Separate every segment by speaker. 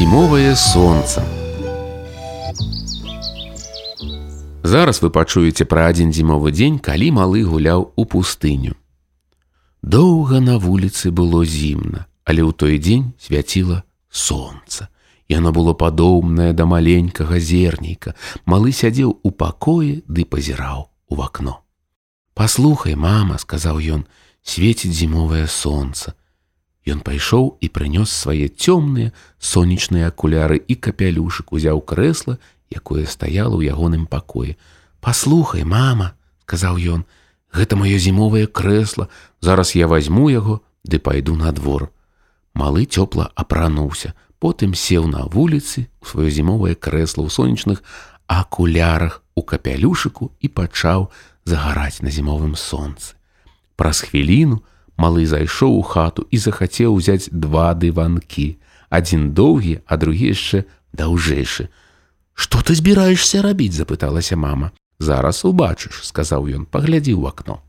Speaker 1: Зімовае сонца. Зараз вы пачуеце пра адзін зімовы дзень, калі малы гуляў у пустыню. Доўга на вуліцы было зімна, але ў той дзень свяціла сонца. Яно было падобнае да маленькага зерніка. Малы сядзеў у пакоі ды пазіраў у вакно. Паслухай, мама, сказаў ён, свеціць зімовае сонца. Ён пайшоў і прынёс свае цёмныя сонечныя акуляры і капялюшык узяў крэсла, якое стаяло ў ягоным пакоі. Паслухай, мама, сказаў ён, гэта маё зімовае крэсла, зараз я возьму яго ды пайду на двор. Малы цёпла апрануўся, потым сеў на вуліцы у сваё зімовае крэсла ў сонечных акулярах у капялюшыку і пачаў загараць на зімовым сонцы. Праз хвіліну, Малы зайшоў у хату і захацеў узяць два дыванкі. Адзін доўгі, а другі яшчэ даўжэйшы. Што ты збіраешься рабіць, запыталася мама. Зараз убачыш, сказаў ён, паглядзі ў акно.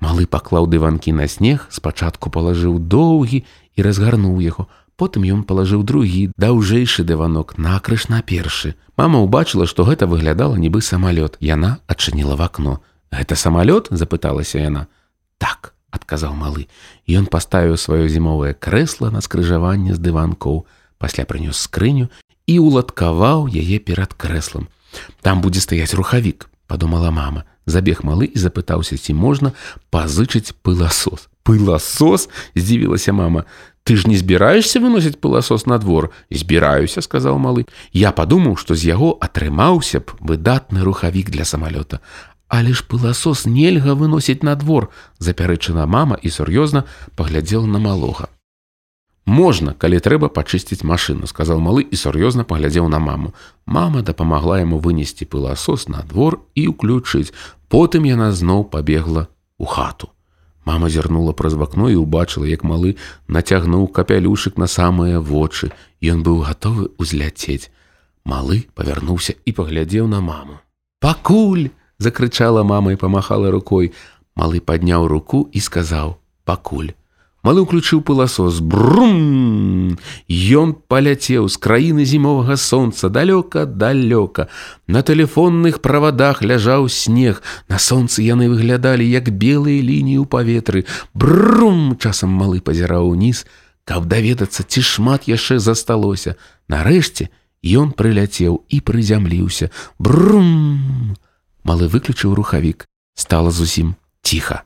Speaker 1: Малы паклаў дыванкі на снег, спачатку палажыў доўгі і разгарнуў яго. Потым ён палажыў другі, даўжэйшы дыванок, накрыш на першы. Мама ўбачыла, што гэта выглядала нібы самалёт. Яна адчыніла в акно. Гэта самалёт, запыталася яна. Так адказаў малы. Ён паставіў сваё зімовае крэсла на скрыжаванне з дыванкоў, пасля прынёс скрыню і уладкаваў яе перад крэслам. Там будзе стаяць рухавік, падумала мама. Забег малы і запытаўся, ці можна пазычыць пыласос. Пыласос здзівілася мама. Ты ж не збіраешься выносіць пыласос на двор, збіраюся, сказаў малы. Я падумаў, што з яго атрымаўся б выдатны рухавік для самалёта, Але ж пыласос нельга выносіць на двор, запярэчана мама і сур'ёзна паглядзела на малога. Можна, калі трэба пачысціць машыну, сказал малы і сур'ёзна паглядзеў на маму. Мама дапамагла яму вынесці пыласос на двор і ўключыць. Потым яна зноў пабегла у хату. Мама зірнула праз вакно і ўбачыла, як малы нацягнуў капялюшык на самыя вочы. Ён быў гатовы ўзляцець. Малы павярнуўся і паглядзеў на маму. Пакуль! Закрычала мама і памахала рукой. Малы падняў руку і сказаў: « Пакуль. Малы ўключыў пыласос брум! Ён паляцеў з краіны зімовага сонца далёка далёка На тэлефонных правадах ляжаў снег. На сонцы яны выглядалі як белыя лініі ў паветры брум! Часам малы пазіраў уніз каб даведацца ці шмат яшчэ засталося. Нарэшце ён прыляцеў і прызямліўся брум Малы выключыў рухавік, стала зусім ціха.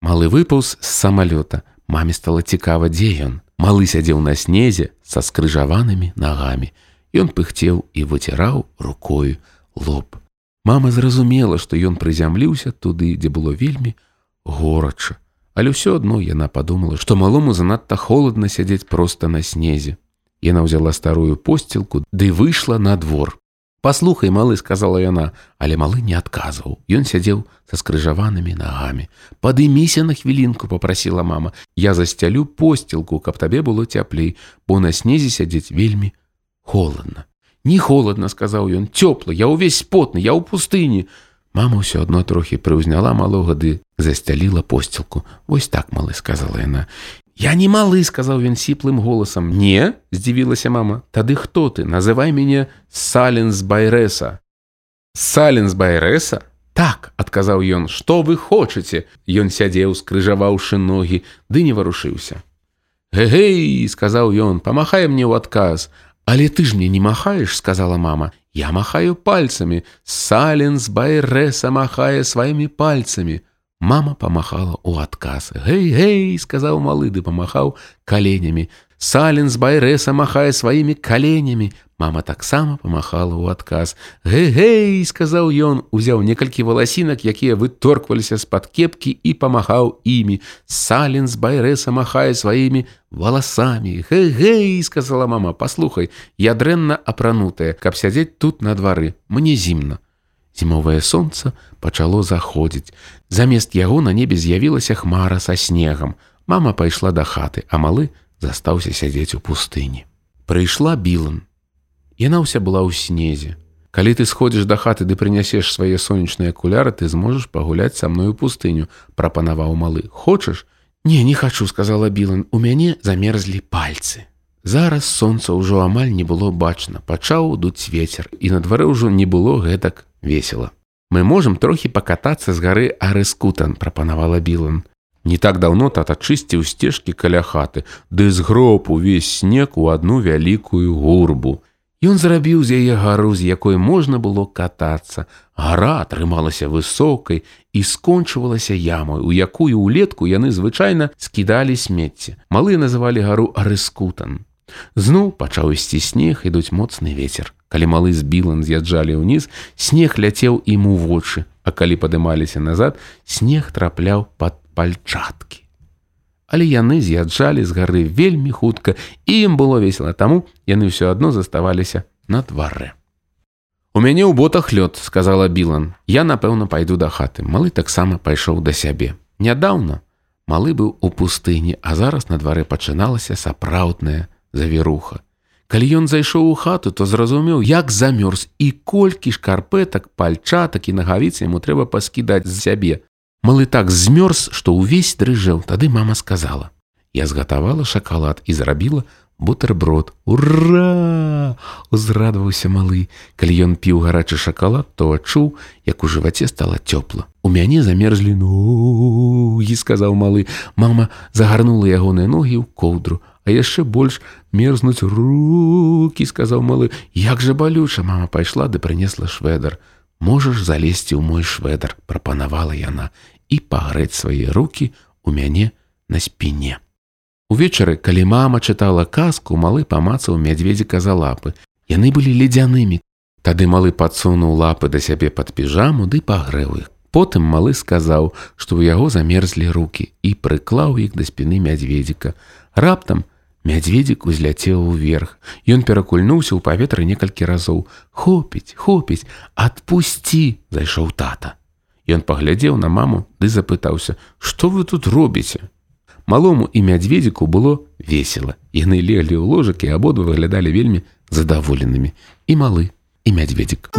Speaker 1: Малы выпаўз з самалёта, маме стала цікава, дзе ён. Малы сядзеў на снезе са скрыжаванымі нагамі. Ён пыхцеў і выціраў рукою лоб. Мама зразумела, што ён прызямліўся туды, дзе было вельмі горача. Але ўсё адно яна падумала, што малому занадта холодна сядзець проста на снезе. Яна ўзяла старую посцілку ды выйшла на двор паслухай малы сказала яна але малы не адказваў ён сядзеў са скрыжаванымі нагамі падыміся на хвілінку попрасила мама. Я засцялю посцілку каб табе было цяплей бо на снезе сядзець вельмі холодна не холодна сказаў ён цёпла я ўвесь потны я ў пустыні мама ўсё адно трохі прыўзняла малога ды засцяліла посцілку вось так малы сказала яна Я не малы, сказаў ён сіплым голасам. Не, здзівілася мама, Тады хто ты, называй мяне Саленс Байрэса. Саленс Байрэса? Так, адказаў ён, што вы хочаце? Ён сядзеў, скрыжаваўшы ногі, ды не варушыўся. Гэгэй, сказаў ён, памахай мне ў адказ. Але ты ж мне не махаеш, сказала мама. Я махаю пальцамі. Саленс Байрэса махае сваімі пальцамі. Мама памахала ў адказ. Гэй, гэй, сказаў малы ды памахаў каленямі. Сален з байрэса махае сваімі каленямі. Мама таксама памахала ў адказ. Гэй, гэй, сказаў ён, узяў некалькі валасінак, якія выторкваліся з-пад кепкі і памахаў імі. Сален з байрэса махае сваімі валасамі. Гэй, гэй, сказала мама, паслухай, я дрэнна апранутая, каб сядзець тут на двары. Мне зімна. Зімовае сонца пачало заходзіць. Замест яго на небе з'явілася хмара са снегам. Мама пайшла да хаты, а малы застаўся сядзець у пустыні. Прыйшла білан. Яна ўся была ў снезе. Калі ты сходзіш да хаты ды прынясеш свае сонечныя акуляры, ты зможаш пагуляць са мною пустыню, прапанаваў малы. Хочаш? Не, не хачу, сказала Білан, у мяне замерзлі пальцы. Зараз сонца ўжо амаль не было бачна, пачаў дуць вецер, і на дварэ ўжо не было гэтак весела. Мы можам трохі пакатацца з гары Арыскутан, прапанавала Білан. Не так даўно тата чысціў сцежкі каля хаты, ды згроб увесь снег у адну вялікую гурбу. Ён зрабіў з яе гару, з якой можна было катацца. Гара атрымалася высокай і скончвалася ямой, у якую ўлетку яны звычайна скідалі смецце. Малы называлі гару Арыскутан. Зноў пачаў ісці снег, ідуць моцны вецер. Калі малы з білан з'язджалі ўніз, снег ляцеў ім у вочы, а калі падымаліся назад, снег трапляў пад пальчаткі. Але яны з'язджалі з гары вельмі хутка і ім было весела таму яны ўсё адно заставаліся на дварэ. У мяне ў ботах лёд сказала білан я напэўна пайду да хаты малы таксама пайшоў да сябе. Нядаўна малы быў у пустыні а зараз на дварэ пачыналася сапраўдная завіруха калі ён зайшоў у хату то зразумеў як замёрз і колькі шкарпэтак пальчатак і нагавіцы яму трэба паскідаць з сябе Малы так змёрз, што ўвесь дрыжэў, тады мама сказала: « Я згатавала шакалад і зрабіла бутерброд. Ура! Узрадваўся малы. Калі ён піў гарачы шакалад, то адчуў, як у жываце стала цёпла. У мяне замерзлі ногі, сказаў малы. Мама загарнула ягоныя ногі ў коўдру, а яшчэ больш мерзнуць руки, сказаў малы. Як жа балюча мама пайшла ды прынесла шведар. Можаш залезці ў мой шведар, прапанавала яна і пагрэць свае руки у мяне на спіне. Увечары, калі мама чытала казку, малы памацаў мядзведзіка за лапы. Яны былі ледзянымі. Тады малы падсунуў лапы да сябе пад піжаму ды пагрэў іх. Потым малы сказаў, што ў яго замерзлі руки і прыклаў іх да спіны мядзведзіка. Раптам мядзведзік узляцеў уверх. Ён перакульнуўся ў паветры некалькі разоў. Хопіць, хопіць, адпусці, зайшоў тата. Ён паглядзеў на маму ды запытаўся: « Што вы тут робіце? Малому і мядзведзіку было весела. Яны леглі ў ложак і абодва выглядалі вельмі задаволенымі. І малы і мядзведзік.